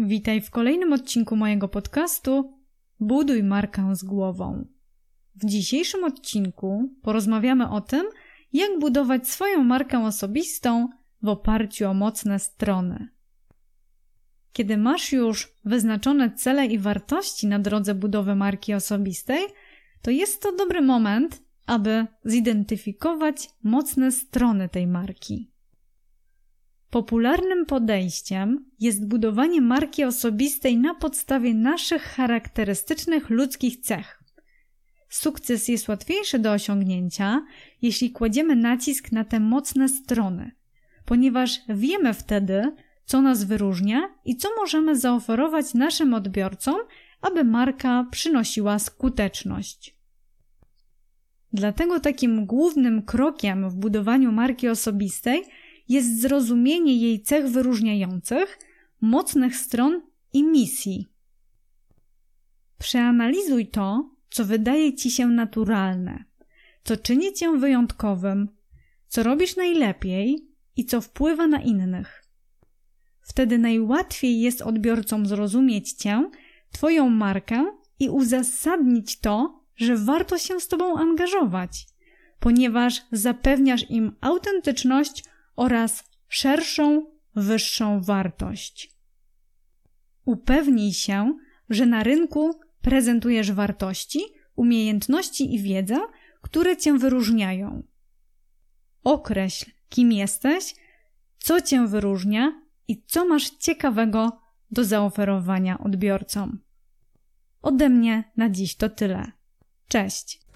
Witaj w kolejnym odcinku mojego podcastu Buduj markę z głową. W dzisiejszym odcinku porozmawiamy o tym, jak budować swoją markę osobistą w oparciu o mocne strony. Kiedy masz już wyznaczone cele i wartości na drodze budowy marki osobistej, to jest to dobry moment, aby zidentyfikować mocne strony tej marki. Popularnym podejściem jest budowanie marki osobistej na podstawie naszych charakterystycznych ludzkich cech. Sukces jest łatwiejszy do osiągnięcia, jeśli kładziemy nacisk na te mocne strony, ponieważ wiemy wtedy, co nas wyróżnia i co możemy zaoferować naszym odbiorcom, aby marka przynosiła skuteczność. Dlatego takim głównym krokiem w budowaniu marki osobistej jest zrozumienie jej cech wyróżniających, mocnych stron i misji. Przeanalizuj to, co wydaje ci się naturalne, co czyni cię wyjątkowym, co robisz najlepiej i co wpływa na innych. Wtedy najłatwiej jest odbiorcom zrozumieć cię, twoją markę i uzasadnić to, że warto się z tobą angażować, ponieważ zapewniasz im autentyczność oraz szerszą, wyższą wartość. Upewnij się, że na rynku prezentujesz wartości, umiejętności i wiedzę, które cię wyróżniają. Określ, kim jesteś, co cię wyróżnia i co masz ciekawego do zaoferowania odbiorcom. Ode mnie na dziś to tyle. Cześć!